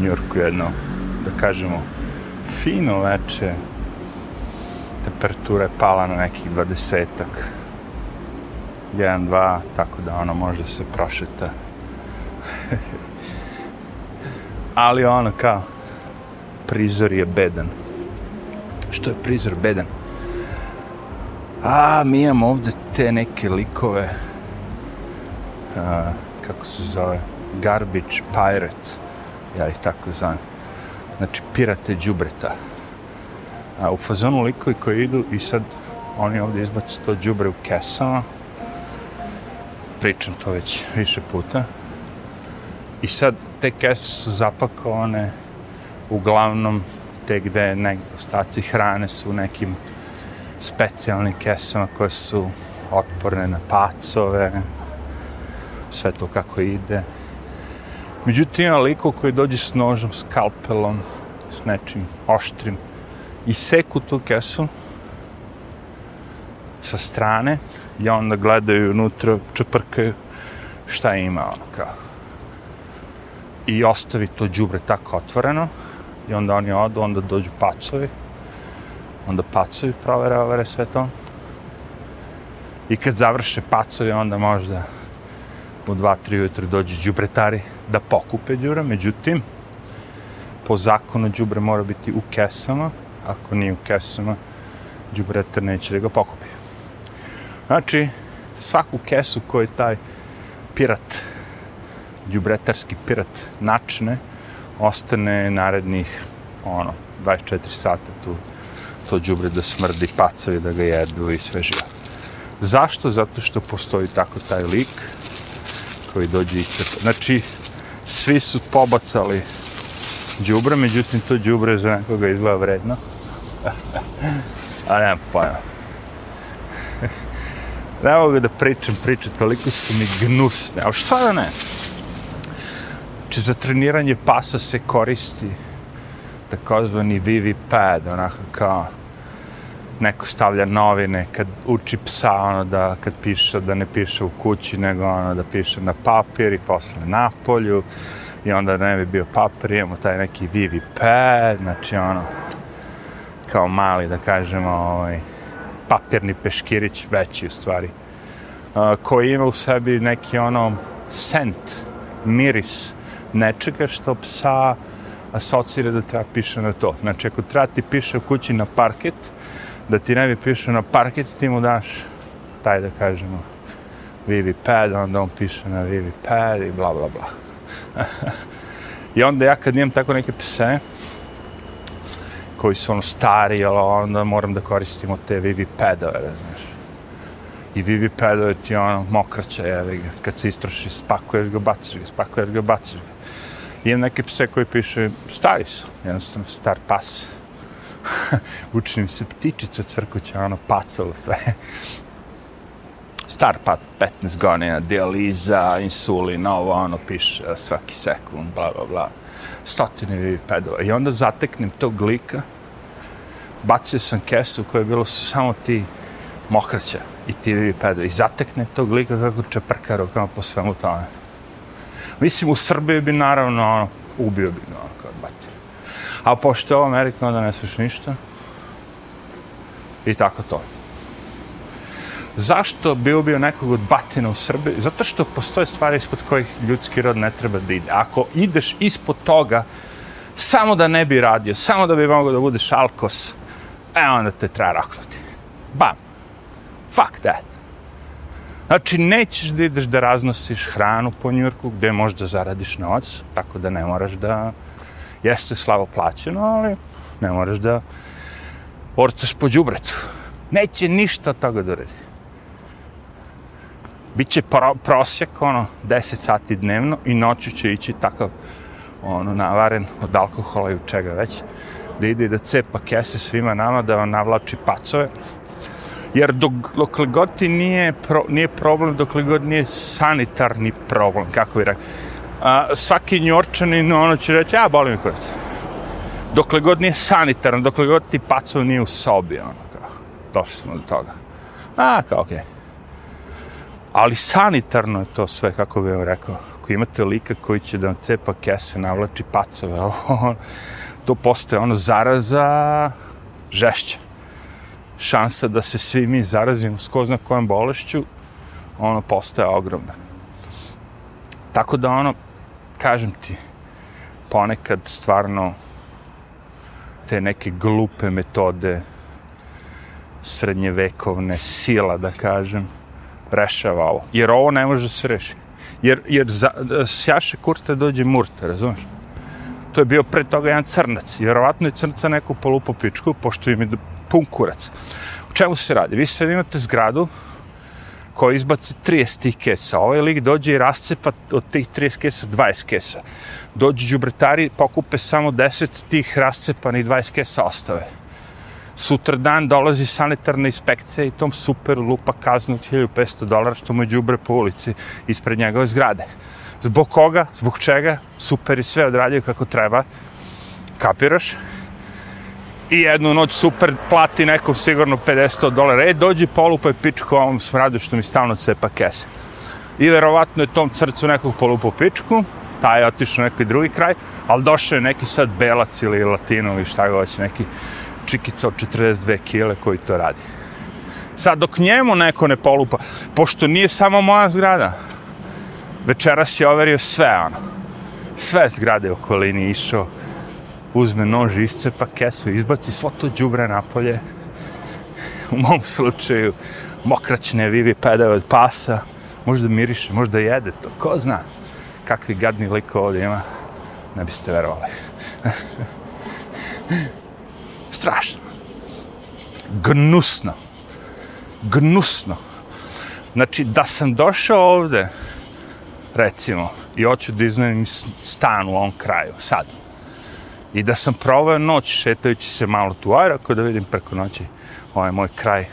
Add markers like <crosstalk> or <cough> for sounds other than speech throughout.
Njurku jedno, da kažemo, fino veče, temperatura je pala na nekih dvadesetak, jedan, dva, tako da ono može se prošeta. <laughs> Ali ono kao, prizor je bedan. Što je prizor bedan? A, mi imamo ovde te neke likove, a, kako se zove, Garbage Pirate, ja ih tako znam. Znači, pirate džubreta. A, u fazonu likovi koji idu i sad oni ovde izbacu to džubre u kesama. Pričam to već više puta. I sad te kese su zapakovane uglavnom te gde negdje ostaci hrane su u nekim specijalnim kesama koje su otporne na pacove, sve to kako ide. Međutim, ima liko koji dođe s nožom, skalpelom, s nečim oštrim i seku tu kesu sa strane i onda gledaju unutra, čeprkaju šta ima, ono kao. I ostavi to džubre tako otvoreno i onda oni odu, onda dođu pacovi, onda pacovi provere, overe sve to. I kad završe pacovi, onda možda u dva, tri ujutru dođu džubretari da pokupe džure, međutim, po zakonu džubre mora biti u kesama, ako nije u kesama, džubretar neće da ga pokupi. Znači, svaku kesu koju taj pirat, džubretarski pirat načne, ostane narednih, ono, 24 sata tu to džubre da smrdi pacovi, da ga jedu i sve živo. Zašto? Zato što postoji tako taj lik koji dođe i crpa. Znači, svi su pobacali džubre, međutim to džubre za nekoga izgleda vredno. <laughs> A nemam pojma. <laughs> Ne mogu da pričam priče, toliko su mi gnusne. Ali šta da ne? Znači, za treniranje pasa se koristi takozvani Vivi pad, onako kao neko stavlja novine kad uči psa ono da kad piše da ne piše u kući nego ono da piše na papir i posle na polju i onda ne bi bio papir imamo taj neki Vivi pad znači ono kao mali da kažemo ovaj, papirni peškirić veći u stvari a, koji ima u sebi neki ono scent miris nečega što psa asocira da treba piše na to. Znači, ako treba ti piše u kući na parket, da ti ne bi piše na parket, ti mu daš taj da kažemo Vivi pad, onda on piše na Vivi pad i bla bla bla. <laughs> I onda ja kad imam tako neke pse, koji su ono stari, onda moram da koristimo te Vivi padove, znaš. I Vivi padove ti ono mokraće, jevi ga. Kad se istroši, spakuješ ga, baciš ga, spakuješ ga, baciš ga. Imam neke pse koji piše, stavi su, jednostavno, star pas. <laughs> Uči se ptičica crkuća, ono, pacalo sve. Star pat, 15 godina, dializa, insulin, ovo, ono, piše svaki sekund, bla, bla, bla. Stotine pedova. I onda zateknem tog lika, bacio sam kesu koje je bilo su samo ti mokraća i ti vi. I zatekne tog lika kako čeprka rukama po svemu tome. Mislim, u Srbiji bi naravno ono, ubio bi ga. Ono. A pošto je ovo Amerika, onda ne smiješ ništa. I tako to. Zašto bi ubio nekog od batina u Srbiji? Zato što postoje stvari ispod kojih ljudski rod ne treba da ide. Ako ideš ispod toga, samo da ne bi radio, samo da bi mogao da budeš alkos, e onda te treba raklati. Bam. Fuck that. Znači, nećeš da ideš da raznosiš hranu po Njurku, gde možeš da zaradiš novac, tako da ne moraš da jeste slavo plaćeno, ali ne moraš da orcaš po džubretu. Neće ništa toga da uredi. Biće pro, prosjek, ono, 10 sati dnevno i noću će ići takav, ono, navaren od alkohola i od čega već, da ide da cepa kese svima nama, da on navlači pacove, jer dok, dokle god ti nije, pro, nije problem, dokle god nije sanitarni problem, kako bi rekao. A, svaki njorčanin, ono će reći, ja bolim kurac. Dokle god nije sanitarno, dokle god ti pacov nije u sobi, ono, kao, došli smo do toga. A, kao, okej. Okay. Ali sanitarno je to sve, kako bih vam rekao. Ako ako imate lika koji će da vam cepa kese, navlači pacove, <laughs> ovo, to postaje ono zaraza žešća. Šansa da se svi mi zarazimo s ko zna kojom bolešću, ono postaje ogromna. Tako da ono, kažem ti, ponekad stvarno te neke glupe metode srednjevekovne sila, da kažem, rešava ovo. Jer ovo ne može da se reši. Jer, jer za, sjaše kurte dođe murta, razumiješ? To je bio pre toga jedan crnac. I vjerovatno je crnca neku polupo pičku, pošto im je pun kurac. U čemu se radi? Vi sad imate zgradu koji izbaci 30 tih kesa. Ovaj lik dođe i rascepa od tih 30 kesa 20 kesa. Dođu džubretari, pokupe samo 10 tih rascepanih 20 kesa ostave sutra dan dolazi sanitarna inspekcija i tom super lupa kaznu od 1500 dolara što mu je džubre po ulici ispred njegove zgrade. Zbog koga? Zbog čega? Super je sve odradio kako treba. Kapiraš? I jednu noć super plati nekom sigurno 50 dolara. E, dođi polupa pičku ovom smradu što mi stalno cepa kese. I verovatno je tom crcu nekog polupa pičku, taj je otišao neki drugi kraj, ali došao je neki sad belac ili latino ili šta god neki čikica od 42 kile koji to radi. Sad, dok njemu neko ne polupa, pošto nije samo moja zgrada, večeras je overio sve, ono, sve zgrade u okolini išao, uzme nož, iscepa kesu, izbaci svo to džubre napolje, u mom slučaju, mokraćne vivi pedaju od pasa, možda miriše, možda jede to, ko zna kakvi gadni liko ovdje ima, ne biste verovali. <laughs> strašno. Gnusno. Gnusno. Znači, da sam došao ovde, recimo, i hoću da izmenim stan u ovom kraju, sad, i da sam proveo noć šetajući se malo tu, aj, da vidim preko noći ovaj moj kraj,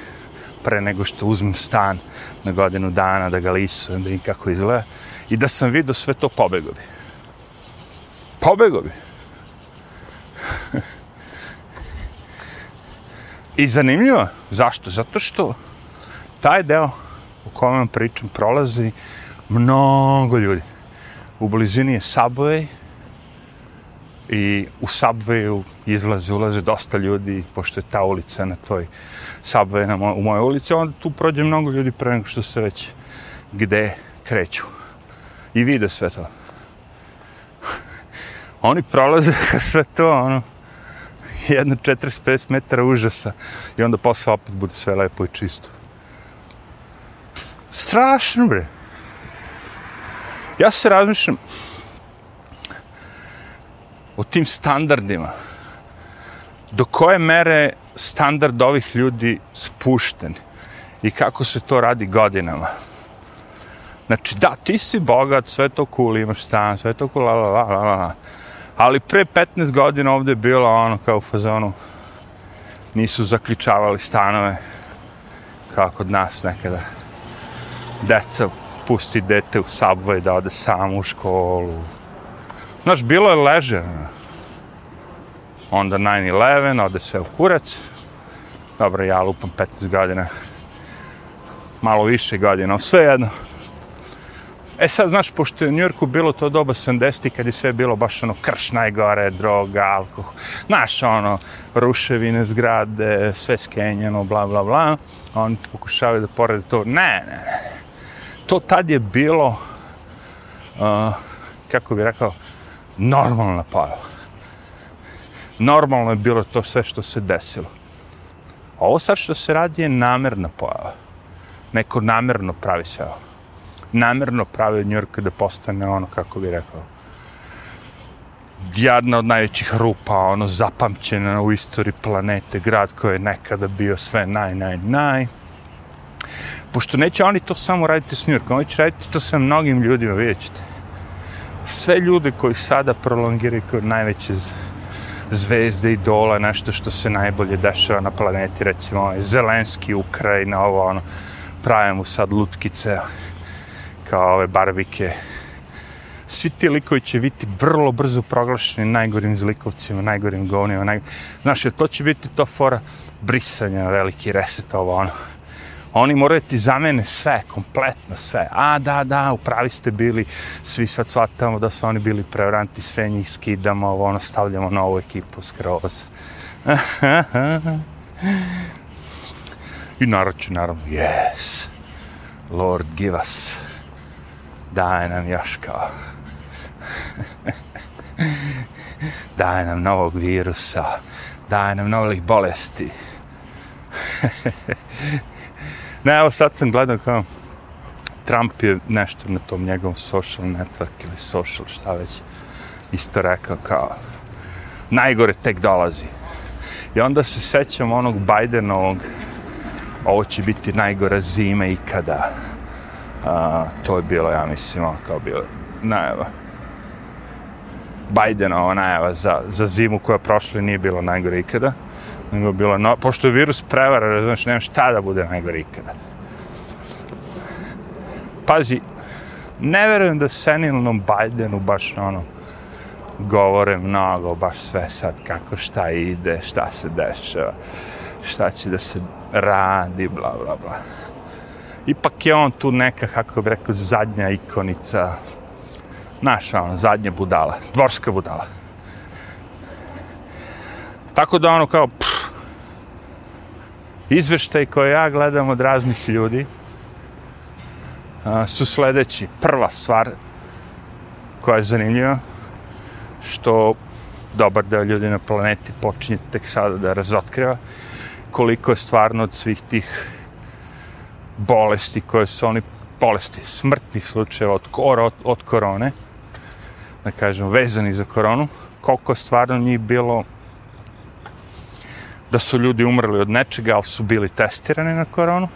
pre nego što uzmem stan na godinu dana, da ga lisujem, da im kako izgleda, i da sam vidio sve to, pobego bi. Pobego bi. I zanimljivo, zašto? Zato što taj deo u kojem vam pričam prolazi mnogo ljudi. U blizini je Subway i u Subwayu izlaze, ulaze dosta ljudi, pošto je ta ulica na toj Subway na moj, u mojoj ulici, onda tu prođe mnogo ljudi pre nego što se već gde kreću. I vide sve to. Oni prolaze <laughs> sve to, ono, jedno 45 metara užasa i onda posle opet bude sve lepo i čisto. Strašno, bre. Ja se razmišljam o tim standardima. Do koje mere standard ovih ljudi spušten i kako se to radi godinama. Znači, da, ti si bogat, sve to cool, imaš stan, sve to cool, la, la, la, la, la. Ali pre 15 godina ovdje je bilo ono kao u fazonu nisu zaključavali stanove kao kod nas nekada. Deca pusti dete u subway da ode samo u školu. Znaš, bilo je leže. Onda 9-11, ode sve u kurac. Dobro, ja lupam 15 godina. Malo više godina, sve jedno. E sad, znaš, pošto je u Njurku bilo to doba 70 kad je sve bilo baš ono krš najgore, droga, alkohol, znaš, ono, ruševine, zgrade, sve skenjeno, bla, bla, bla, oni pokušavaju da porede to, ne, ne, ne, to tad je bilo, uh, kako bih rekao, normalna pojava. Normalno je bilo to sve što se desilo. A Ovo sad što se radi je namerna pojava. Neko namerno pravi se ovo Namerno pravi New York da postane ono, kako bi rekao, jedna od najvećih rupa, ono, zapamćena u istoriji planete, grad koji je nekada bio sve naj, naj, naj. Pošto neće oni to samo raditi s New Yorkom, oni će raditi to sa mnogim ljudima, vidjet ćete. Sve ljude koji sada prolongiraju kao najveće zvezde i dola, nešto što se najbolje dešava na planeti, recimo ovaj Zelenski, Ukrajina, ovo ono, pravimo sad lutkice, kao ove barbike. Svi ti likovi će biti vrlo brzo proglašeni najgorim zlikovcima, najgorim govnima. Naj... Znaš, to će biti to fora brisanja, veliki reset, ovo ono. Oni moraju ti zamene sve, kompletno sve. A, da, da, upravi ste bili, svi sad shvatamo da su oni bili prevaranti, sve njih skidamo, ovo, ono, stavljamo novu ekipu skroz. <laughs> I narod će, naravno, yes, Lord, give us, daj nam još kao, <laughs> daj nam novog virusa, daj nam novih bolesti. <laughs> ne, evo sad sam gledao kao Trump je nešto na tom njegovom social network ili social šta već isto rekao kao najgore tek dolazi. I onda se sećam onog Bidenovog ovo će biti najgora zima ikada. A, to je bilo, ja mislim, ono kao bilo najava. Bidenova najava za, za zimu koja prošla nije bilo najgore ikada. Nego bilo, no, pošto je virus prevara, znači nema šta da bude najgore ikada. Pazi, ne verujem da senilnom Bidenu baš ono, govore mnogo, baš sve sad kako šta ide, šta se dešava, šta će da se radi, bla, bla, bla. Ipak je on tu neka, kako bi rekao, zadnja ikonica, naša, ono, zadnja budala, dvorska budala. Tako da ono kao, pff, izveštaj koje ja gledam od raznih ljudi, a, su sledeći. Prva stvar koja je zanimljiva, što dobar deo ljudi na planeti počinje tek sada da razotkriva koliko je stvarno od svih tih bolesti koje su oni bolesti, smrtnih slučajeva od, od, od korone, da kažem, vezani za koronu, koliko je stvarno njih bilo da su ljudi umrli od nečega, ali su bili testirani na koronu,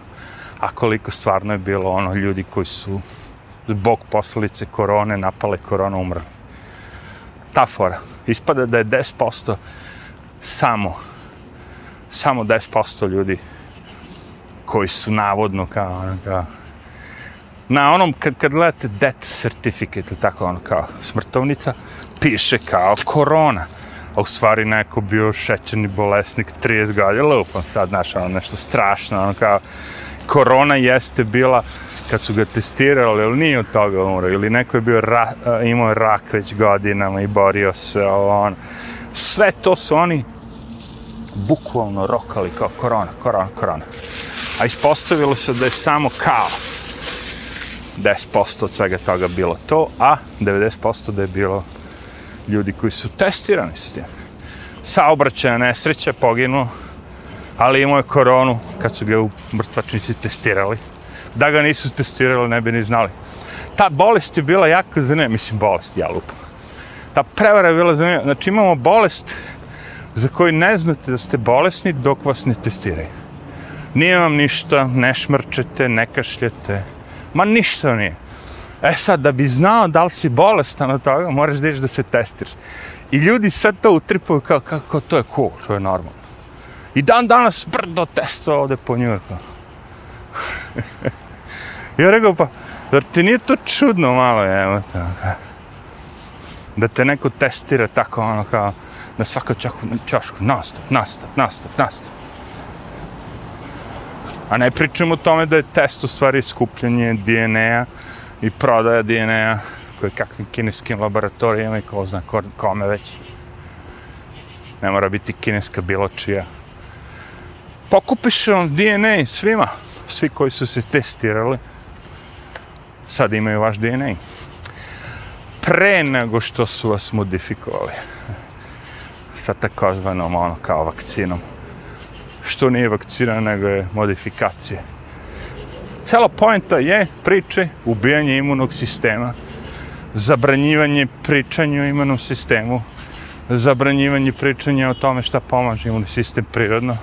a koliko stvarno je bilo ono ljudi koji su zbog posljedice korone napale korona umrli ta fora. Ispada da je 10% samo samo 10% ljudi koji su navodno kao, ono, kao na onom, kad, kad gledate death certificate, tako ono kao smrtovnica, piše kao korona. A u stvari neko bio šećerni bolesnik 30 godina, lupam sad, znaš, ono nešto strašno, ono kao korona jeste bila kad su ga testirali, ali nije od toga umro, ili neko je bio ra, eh, imao rak već godinama i borio se, on. Sve to su oni bukvalno rokali kao korona, korona, korona. A ispostavilo se da je samo kao 10% od svega toga bilo to, a 90% da je bilo ljudi koji su testirani s tim. Saobraćaja nesreća, poginuo, ali imao je koronu kad su ga u mrtvačnici testirali da ga nisu testirali, ne bi ni znali. Ta bolest je bila jako zanimljiva, mislim bolest, ja lupam. Ta prevara je bila zanimljiva. Znači imamo bolest za koju ne znate da ste bolesni dok vas ne testiraju. Nije vam ništa, ne šmrčete, ne kašljete, ma ništa nije. E sad, da bi znao da li si bolestan od toga, moraš da da se testiraš. I ljudi sad to utripuju kao, kako to je cool, to je normalno. I dan danas brdo testo ovde po Njurku. <laughs> ja rekao, pa, zar ti nije to čudno malo, evo ono, to, da te neko testira tako, ono, kao, na svakom čašku, čašku, nastop, nastop, nastop, nastop. A ne pričamo o tome da je test u stvari skupljanje DNA-a, i prodaja DNA koje kakvim kineskim laboratorijama i ko zna kome već. Ne mora biti kineska bilo čija. Pokupiš vam DNA svima svi koji su se testirali, sad imaju vaš DNA. Pre nego što su vas modifikovali. Sa takozvanom, ono, kao vakcinom. Što nije vakcina, nego je modifikacija. Cela poenta je priče ubijanje imunog sistema, zabranjivanje pričanja o imunom sistemu, zabranjivanje pričanja o tome šta pomaže imunni sistem prirodno,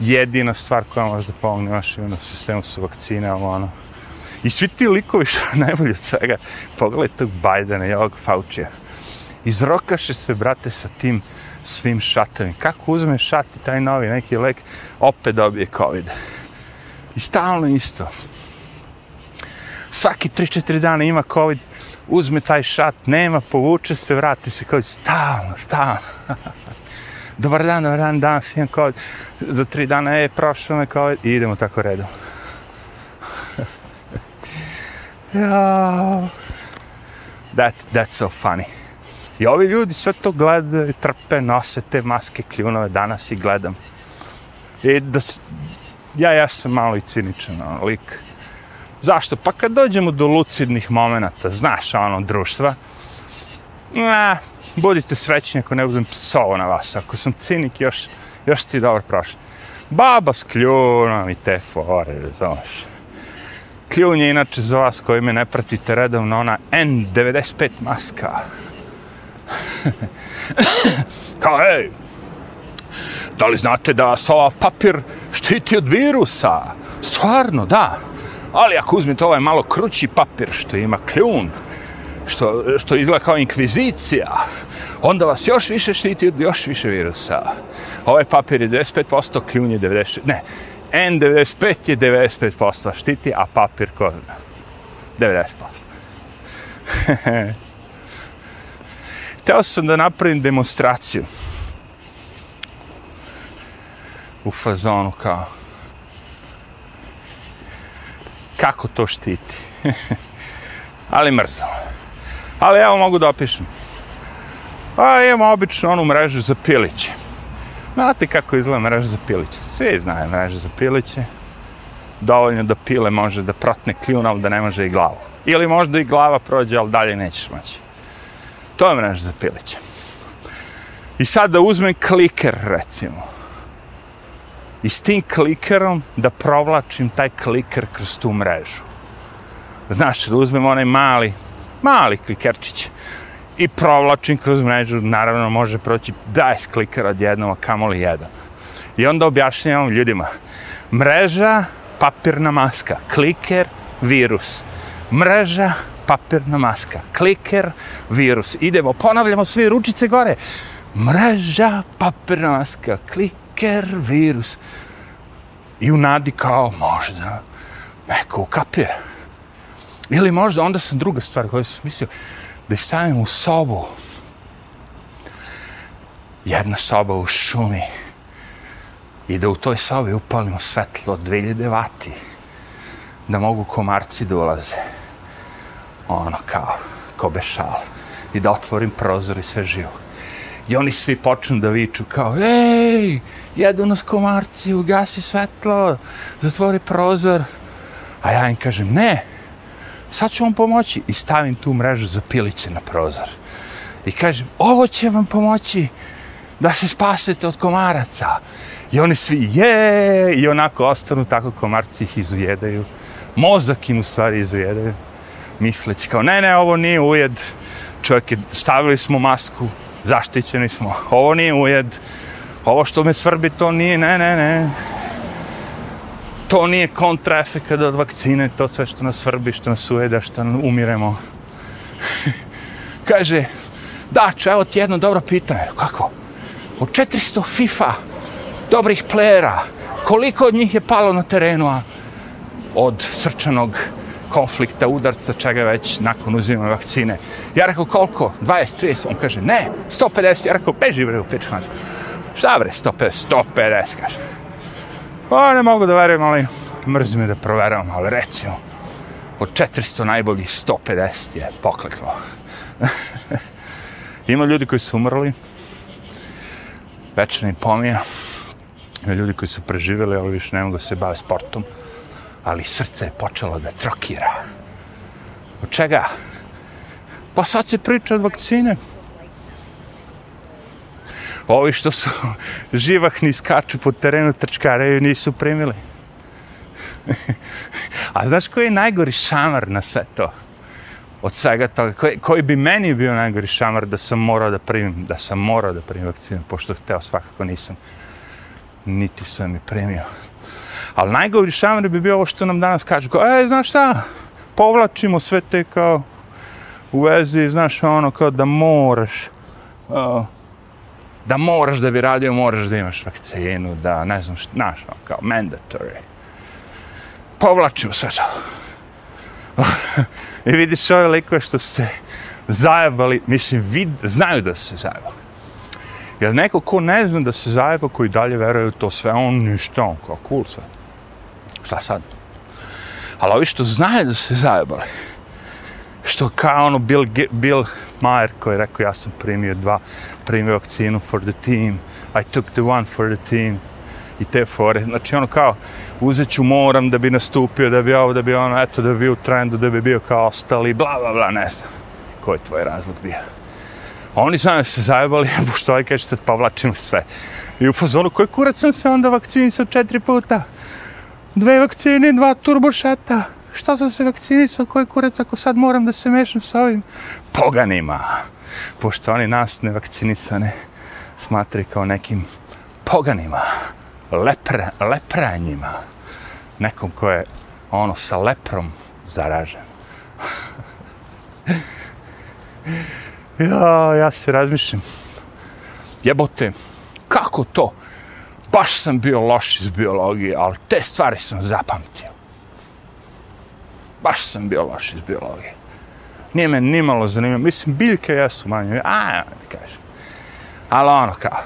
jedina stvar koja može da pomogne vašem imunom sistemu su vakcine, ali ono. I svi ti likovi što najbolje od svega, pogledaj tog Bajdena i ovog Faučija. Izrokaše se, brate, sa tim svim šatovim. Kako uzme šat i taj novi neki lek, opet dobije COVID. I stalno isto. Svaki 3-4 dana ima COVID, uzme taj šat, nema, povuče se, vrati se COVID. Stalno, stalno. <laughs> dobar dan, dobar dan, danas imam COVID, za 3 dana je prošlo me COVID i idemo tako redom. <laughs> Ja. That, that's so funny. I ovi ljudi sve to gledaju, trpe, nose te maske kljunove, danas i gledam. I da ja, jesam malo i ciničan, ono, lik. Zašto? Pa kad dođemo do lucidnih momenta, znaš, ono, društva, na, budite srećni ako ne budem psovo na vas. Ako sam cinik, još, još ti dobro prošli. Baba s kljunom i te fore, znaš. Kljun je inače za vas koji me ne pratite redovno, ona N95 maska. <laughs> Kao, ej, da li znate da se ova papir štiti od virusa? Stvarno, da. Ali ako uzmete ovaj malo krući papir što ima kljun, što, što izgleda kao inkvizicija, onda vas još više štiti od još više virusa. Ovaj papir je 95%, kljun je 96%. Ne, N95 je 95% štiti, a papir ko 90%. <laughs> Teo sam da napravim demonstraciju. U fazonu kao. Kako to štiti? <laughs> Ali mrzalo. Ali evo mogu da opišem. A imamo obično onu mrežu za piliće. Znate kako izgleda mreža za piliće? Svi znaju mrežu za piliće. Dovoljno da pile može da protne kljun, ali da ne može i glavu. Ili možda i glava prođe, ali dalje nećeš moći. To je mreža za piliće. I sad da uzmem kliker, recimo. I s tim klikerom da provlačim taj kliker kroz tu mrežu. Znaš, da uzmem onaj mali, mali klikerčić i provlačim kroz mrežu, naravno može proći 10 klikera od jednog, a kamoli jedan. I onda objašnjavam ljudima, mreža, papirna maska, kliker, virus. Mreža, papirna maska, kliker, virus. Idemo, ponavljamo sve ručice gore. Mreža, papirna maska, kliker, virus. I u nadi kao možda neko ukapira. Ili možda, onda sam druga stvar koju sam mislio, da ih stavim u sobu. Jedna soba u šumi. I da u toj sobi upalimo svetlo 2000 vati. Da mogu komarci da ulaze. Ono kao, ko bešal. I da otvorim prozor i sve živo. I oni svi počnu da viču kao, ej, jedu nas komarci, ugasi svetlo, zatvori prozor. A ja im kažem, ne, sad ću vam pomoći. I stavim tu mrežu za piliće na prozor. I kažem, ovo će vam pomoći da se spasete od komaraca. I oni svi, je, i onako ostanu tako komarci ih izujedaju. Mozak im u stvari izujedaju. Misleći kao, ne, ne, ovo nije ujed. Čovjek je, stavili smo masku, zaštićeni smo. Ovo nije ujed. Ovo što me svrbi, to nije, ne, ne, ne to nije kontraefekat od vakcine, to sve što nas svrbi, što nas ujeda, što umiremo. <laughs> Kaže, da, čo, evo ti jedno dobro pitanje. Kako? Od 400 FIFA dobrih plejera, koliko od njih je palo na terenu a od srčanog konflikta, udarca, čega već nakon uzimanja vakcine. Ja rekao, koliko? 20, 30? On kaže, ne, 150. Ja rekao, beži bre u piču. Šta bre, 150? 150, kaže. Pa ne mogu da verujem, ali mrzim me da proveravam, ali recimo, od 400 najboljih 150 je pokleklo. <laughs> Ima ljudi koji su umrli, večerni pomija, ima ljudi koji su preživjeli, ali više ne mogu da se bave sportom, ali srce je počelo da trokira. Od čega? Pa sad se priča od vakcine ovi što su <laughs> živahni skaču po terenu trčkaraju nisu primili. <laughs> A znaš koji je najgori šamar na sve to? Od svega toga, koji, koji bi meni bio najgori šamar da sam morao da primim, da sam morao da primim vakcinu, pošto hteo svakako nisam, niti sam je primio. Ali najgori šamar bi bio ovo što nam danas kažu, e, znaš šta, povlačimo sve te kao u vezi, znaš, ono, kao da moraš, uh, da moraš da bi radio, moraš da imaš vakcinu, da ne znam šta, znaš, ono, kao mandatory. Povlačimo sve to. <laughs> I vidiš ove likove što se zajebali, mislim, vid, znaju da se zajebali. Jer neko ko ne zna da se zajeba, koji dalje veruje u to sve, on ništa, on kao cool sve. Šta sad? Ali ovi što znaju da se zajebali, što kao ono Bill, Bill Maher koji je rekao ja sam primio dva, primio vakcinu for the team, I took the one for the team i te fore. Znači ono kao uzet ću moram da bi nastupio, da bi ovo, da bi ono, eto, da bi bio u trendu, da bi bio kao ostali, bla, bla, bla, ne znam. Koji je tvoj razlog bio? Oni sami se zajebali, <laughs> pošto ovaj kaže, sad povlačimo sve. I u fazonu, koji kurac sam se onda vakcinisao četiri puta? Dve vakcine, dva turbošeta. Šta sam se vakcinisao, koji kurac ako sad moram da se mešam sa ovim? Poganima. Pošto oni nas nevakcinisane smatraju kao nekim poganima, lepra, lepranjima. Nekom ko je ono sa leprom zaražen. <laughs> ja, ja se razmišljam. Jebote, kako to? Baš sam bio loš iz biologije, ali te stvari sam zapamtio. Baš sam bio loš iz biologije. Nije me nimalo zanimljivo. Mislim, biljke jesu manje. A, ja ti kažem. Ali ono kao,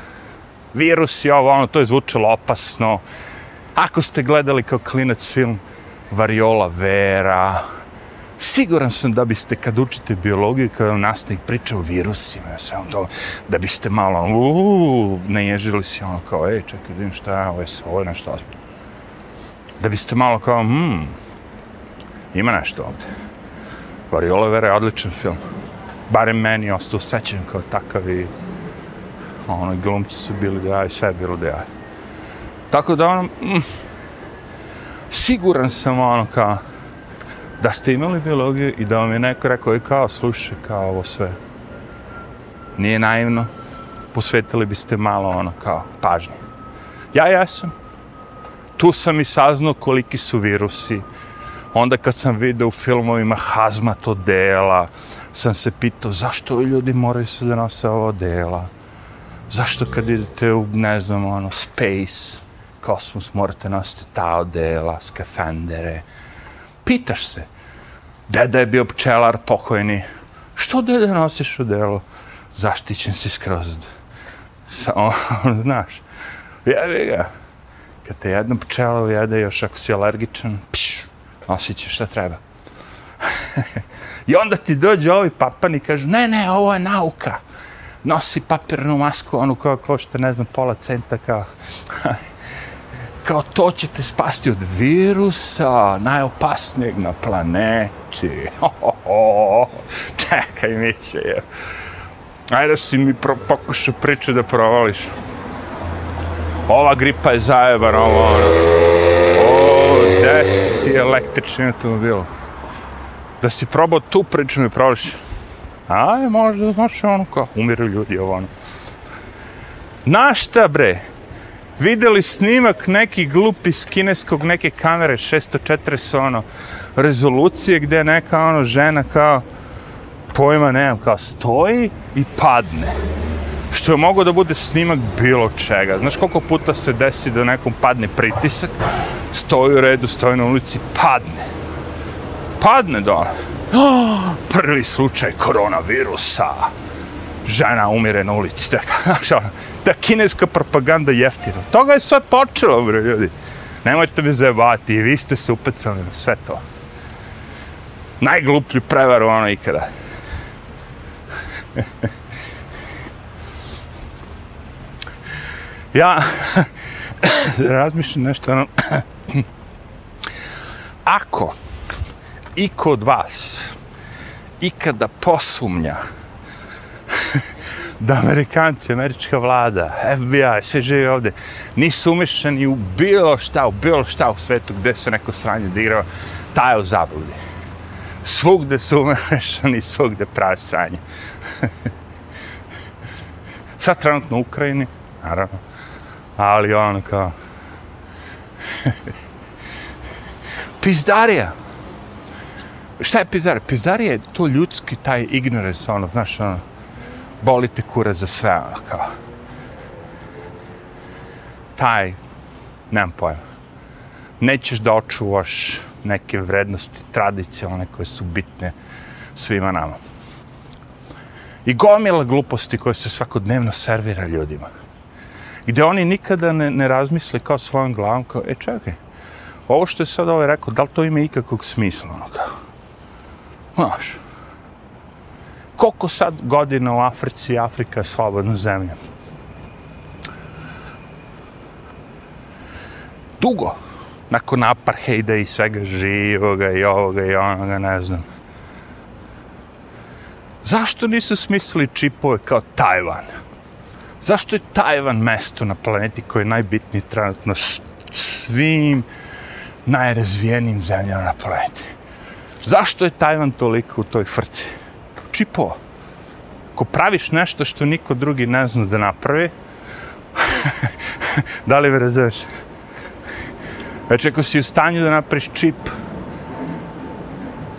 virus i ovo, ono, to je zvučalo opasno. Ako ste gledali kao klinac film Variola Vera, siguran sam da biste kad učite biologiju, kad vam nastavnik priča o virusima, sve on to, da biste malo, ono, uuu, ne ježili ono kao, ej, čekaj, vidim šta je, ovo je, ovo je nešto ozbiljno. Da biste malo kao, hmm, ima nešto ovde. Variola Vera je odličan film. Barem meni je ostao sećan kao takav i ono, glumci su bili da je, sve je bilo da ja. Tako da ono, mm, siguran sam ono kao, da ste imali biologiju i da vam je neko rekao i kao, slušaj, kao ovo sve. Nije naivno, posvetili biste malo ono kao pažnje. Ja jesam. Tu sam i saznao koliki su virusi. Onda kad sam video u filmovima hazmat odela, sam se pitao zašto ljudi moraju se da nose ovo odela. Zašto kad idete u, ne znam, ono, space, kosmos, morate nositi ta odela, skafandere. Pitaš se, deda je bio pčelar pokojni, što deda nosiš u delo? Zaštićen si skroz. Sa, <laughs> on, znaš, jevi ga. Kad te jedno pčelo jede, još ako si alergičan, pš, nosit ćeš šta treba. <laughs> I onda ti dođe ovi papani i kažu, ne, ne, ovo je nauka. Nosi papirnu masku, onu koja košta, ne znam, pola centa, kao, <laughs> kao to će te spasti od virusa, najopasnijeg na planeti. Ho, ho, ho. Čekaj, Miće, je. Ajde si mi pro, pokušao priču da provališ. Ova gripa je zajebana, ovo, ono. O, gde si električni automobil? Da si probao tu priču mi provališ. Aj, možda, znaš, ono, kao, umiru ljudi, ovo, ono. Na šta, bre? Videli snimak neki glupi s kineskog neke kamere 640 ono rezolucije gdje neka ono žena kao pojma nemam kao stoji i padne. Što je mogo da bude snimak bilo čega. Znaš koliko puta se desi da nekom padne pritisak stoji u redu, stoji na ulici padne. Padne dole. Oh, <gasps> prvi slučaj koronavirusa žena umire na ulici <laughs> znaš ono da kineska propaganda jeftina. Toga je sad počelo, bre, ljudi. Nemojte me zajebati, vi ste se upecali na sve to. Najgluplju prevaru ono ikada. <laughs> ja <laughs> razmišljam nešto ono... <clears throat> Ako i kod vas ikada posumnja da Amerikanci, američka vlada, FBI, sve žive ovde, nisu umešani u bilo šta, u bilo šta u svetu gde se neko sranje digrao, taj je u zabludi. Svugde su umešani, svugde prave sranje. <laughs> Sad trenutno u Ukrajini, naravno, ali ono kao... <laughs> Pizdarija. Šta je pizdarija? Pizdarija je to ljudski, taj ignorance, ono, znaš, ono, boli te kura za sve, ono kao. Taj, nemam pojma. Nećeš da očuvaš neke vrednosti tradicionalne koje su bitne svima nama. I gomila gluposti koje se svakodnevno servira ljudima. Gde oni nikada ne, ne razmisle kao svojom glavom, kao, e čekaj, ovo što je sad ovaj rekao, da li to ima ikakvog smisla, ono kao? Znaš, Koliko sad godina u Africi, Afrika je slobodna zemlja? Dugo. Nakon apartheida i svega živoga i ovoga i onoga, ne znam. Zašto nisu smislili čipove kao Tajvan? Zašto je Tajvan mesto na planeti koje je najbitnije trenutno svim najrazvijenim zemljama na planeti? Zašto je Tajvan toliko u toj frci? Znači Čipova. Ako praviš nešto što niko drugi ne zna da napravi, <laughs> da li me razumeš? Već ako si u stanju da napraviš čip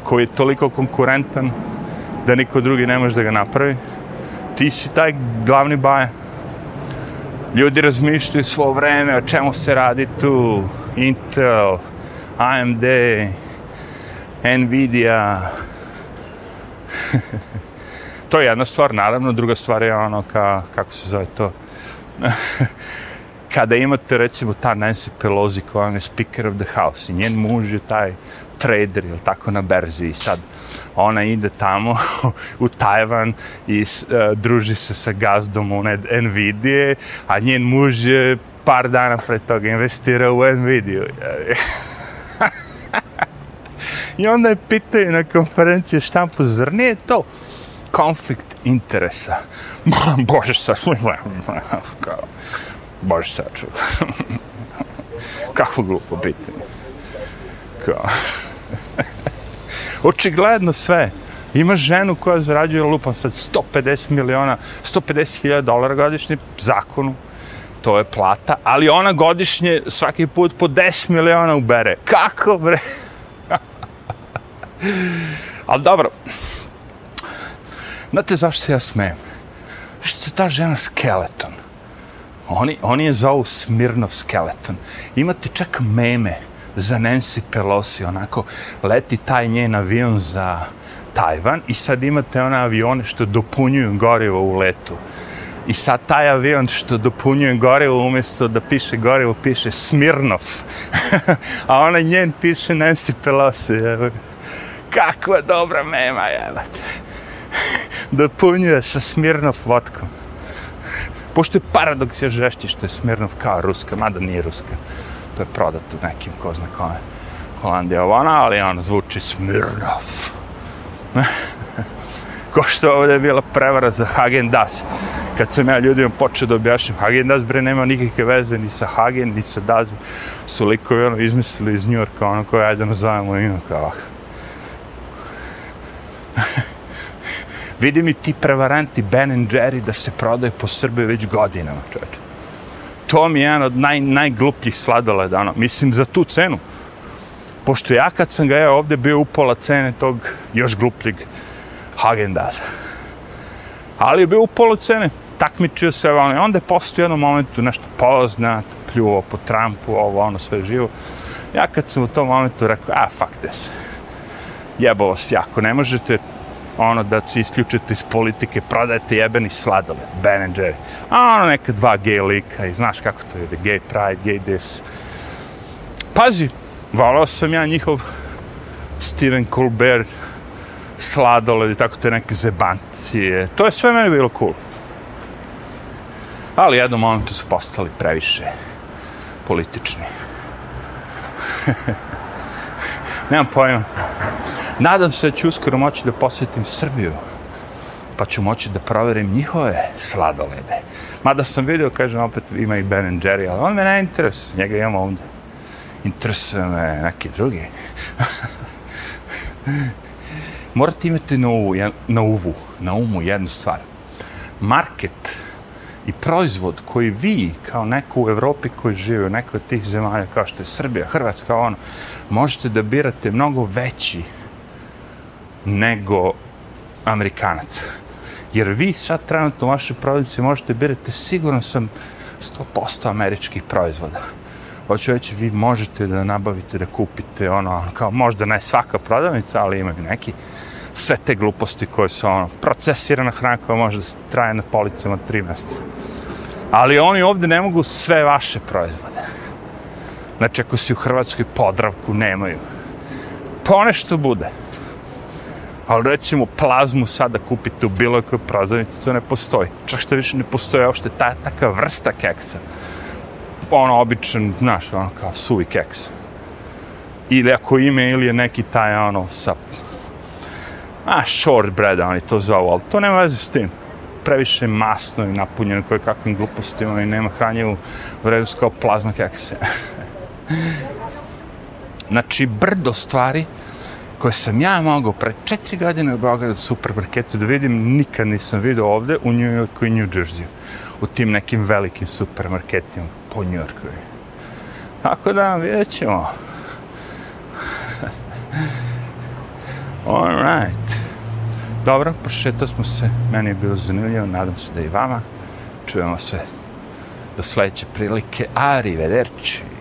koji je toliko konkurentan da niko drugi ne može da ga napravi, ti si taj glavni baja. Ljudi razmišljaju svo vreme o čemu se radi tu. Intel, AMD, Nvidia. <laughs> to je jedna stvar, naravno. Druga stvar je ono ka, kako se zove to. <laughs> Kada imate recimo ta Nancy Pelosi koja je speaker of the house i njen muž je taj trader, ili tako na berzi i sad ona ide tamo <laughs> u Tajvan i uh, druži se sa gazdom u Nvidia, a njen muž je par dana pre toga investirao u Nvidia. I onda je pitaju na konferenciji štampu, zar nije to konflikt interesa? <laughs> Bože sa Bože sa <laughs> Kako glupo pitanje. Kao <laughs> očigledno sve. Ima ženu koja zarađuje lupa sad 150 miliona, 150 hiljada dolara godišnje zakonu. To je plata, ali ona godišnje svaki put po 10 miliona ubere. Kako bre? Ali dobro. Znate zašto se ja smijem? Što je ta žena skeleton? Oni, oni je zovu Smirnov skeleton. Imate čak meme za Nancy Pelosi, onako leti taj njen avion za Tajvan i sad imate one avione što dopunjuju gorivo u letu. I sad taj avion što dopunjuje gorivo, umjesto da piše gorivo, piše Smirnov. <laughs> A ona njen piše Nancy Pelosi. Evo. Kakva dobra mema, jebate. Dopunjuje sa Smirnov vodkom. Pošto je paradoks je žešći što je Smirnov kao ruska, mada nije ruska to je prodato nekim, ko zna kome, Holandija ovana, ali on zvuči Smirnov. <laughs> ko što ovdje je bila prevara za Hagen Das. Kad sam ja ljudima počeo da objašnjam, Hagen Das bre nema nikakve veze ni sa Hagen, ni sa Das. Su likovi ono izmislili iz Njurka, ono koje ajde nazovemo ino kao. Ah, <laughs> Vidi mi ti prevaranti Ben Jerry da se prodaju po Srbiji već godinama, čovječe to mi je jedan od naj, najglupljih sladoleda, ono, mislim, za tu cenu. Pošto ja kad sam ga ja ovdje bio upola cene tog još glupljeg Hagendasa. Ali je bio upola cene, takmičio se, ono, onda je u jednom momentu nešto poznat, pljuo po Trumpu, ovo, ono, sve živo. Ja kad sam u tom momentu rekao, a, fuck this jebo vas jako, ne možete ono da se isključite iz politike, prodajete jebeni sladole, Ben Jerry. A ono neka dva gay lika i znaš kako to je, gay pride, gay this. Pazi, volao sam ja njihov Steven Colbert sladole i tako te neke zebancije. To je sve meni bilo cool. Ali jednom momentu su postali previše politični. <laughs> Nemam pojma. Nadam se da ću uskoro moći da posjetim Srbiju, pa ću moći da proverim njihove sladolede. Mada sam vidio, kažem, opet ima i Ben Jerry, ali on me ne interesuje, njega imamo ovdje. Interesuje me neki drugi. <laughs> Morate imati na, uvu, na uvu, na umu jednu stvar. Market i proizvod koji vi, kao neko u Evropi koji žive u nekoj od tih zemalja, kao što je Srbija, Hrvatska, ono, možete da birate mnogo veći nego Amerikanac. Jer vi sad trenutno u vašoj prodavnici možete birati, sigurno sam 100% američkih proizvoda. Hoću reći, vi možete da nabavite, da kupite, ono, kao možda ne svaka prodavnica, ali imaju neki sve te gluposti koje su, ono, procesirana hrana koja može da traje na policama tri mjeseca. Ali oni ovdje ne mogu sve vaše proizvode. Znači, ako si u Hrvatskoj podravku, nemaju. Ponešto bude Ali recimo plazmu sada kupite u bilo kojoj prodavnici, to ne postoji. Čak što više ne postoji uopšte ta, taka vrsta keksa. Ono, običan, znaš, ono kao suvi keks. Ili ako ime, ili je neki taj, ono, sa... A, shortbread, oni to zovu, ali to nema veze s tim. Previše masno i napunjeno koje kakvim glupostima i nema hranjivu vrednost kao plazma kekse. <laughs> znači, brdo stvari koje sam ja mogao pre četiri godine u Beogradu supermarketu da vidim, nikad nisam vidio ovde u New Yorku i New Jersey. U tim nekim velikim supermarketima po New Yorku. Tako da, vidjet ćemo. All right. Dobro, pošetao smo se. Meni je bilo zanimljivo, nadam se da i vama. Čujemo se do sledeće prilike. Arrivederci.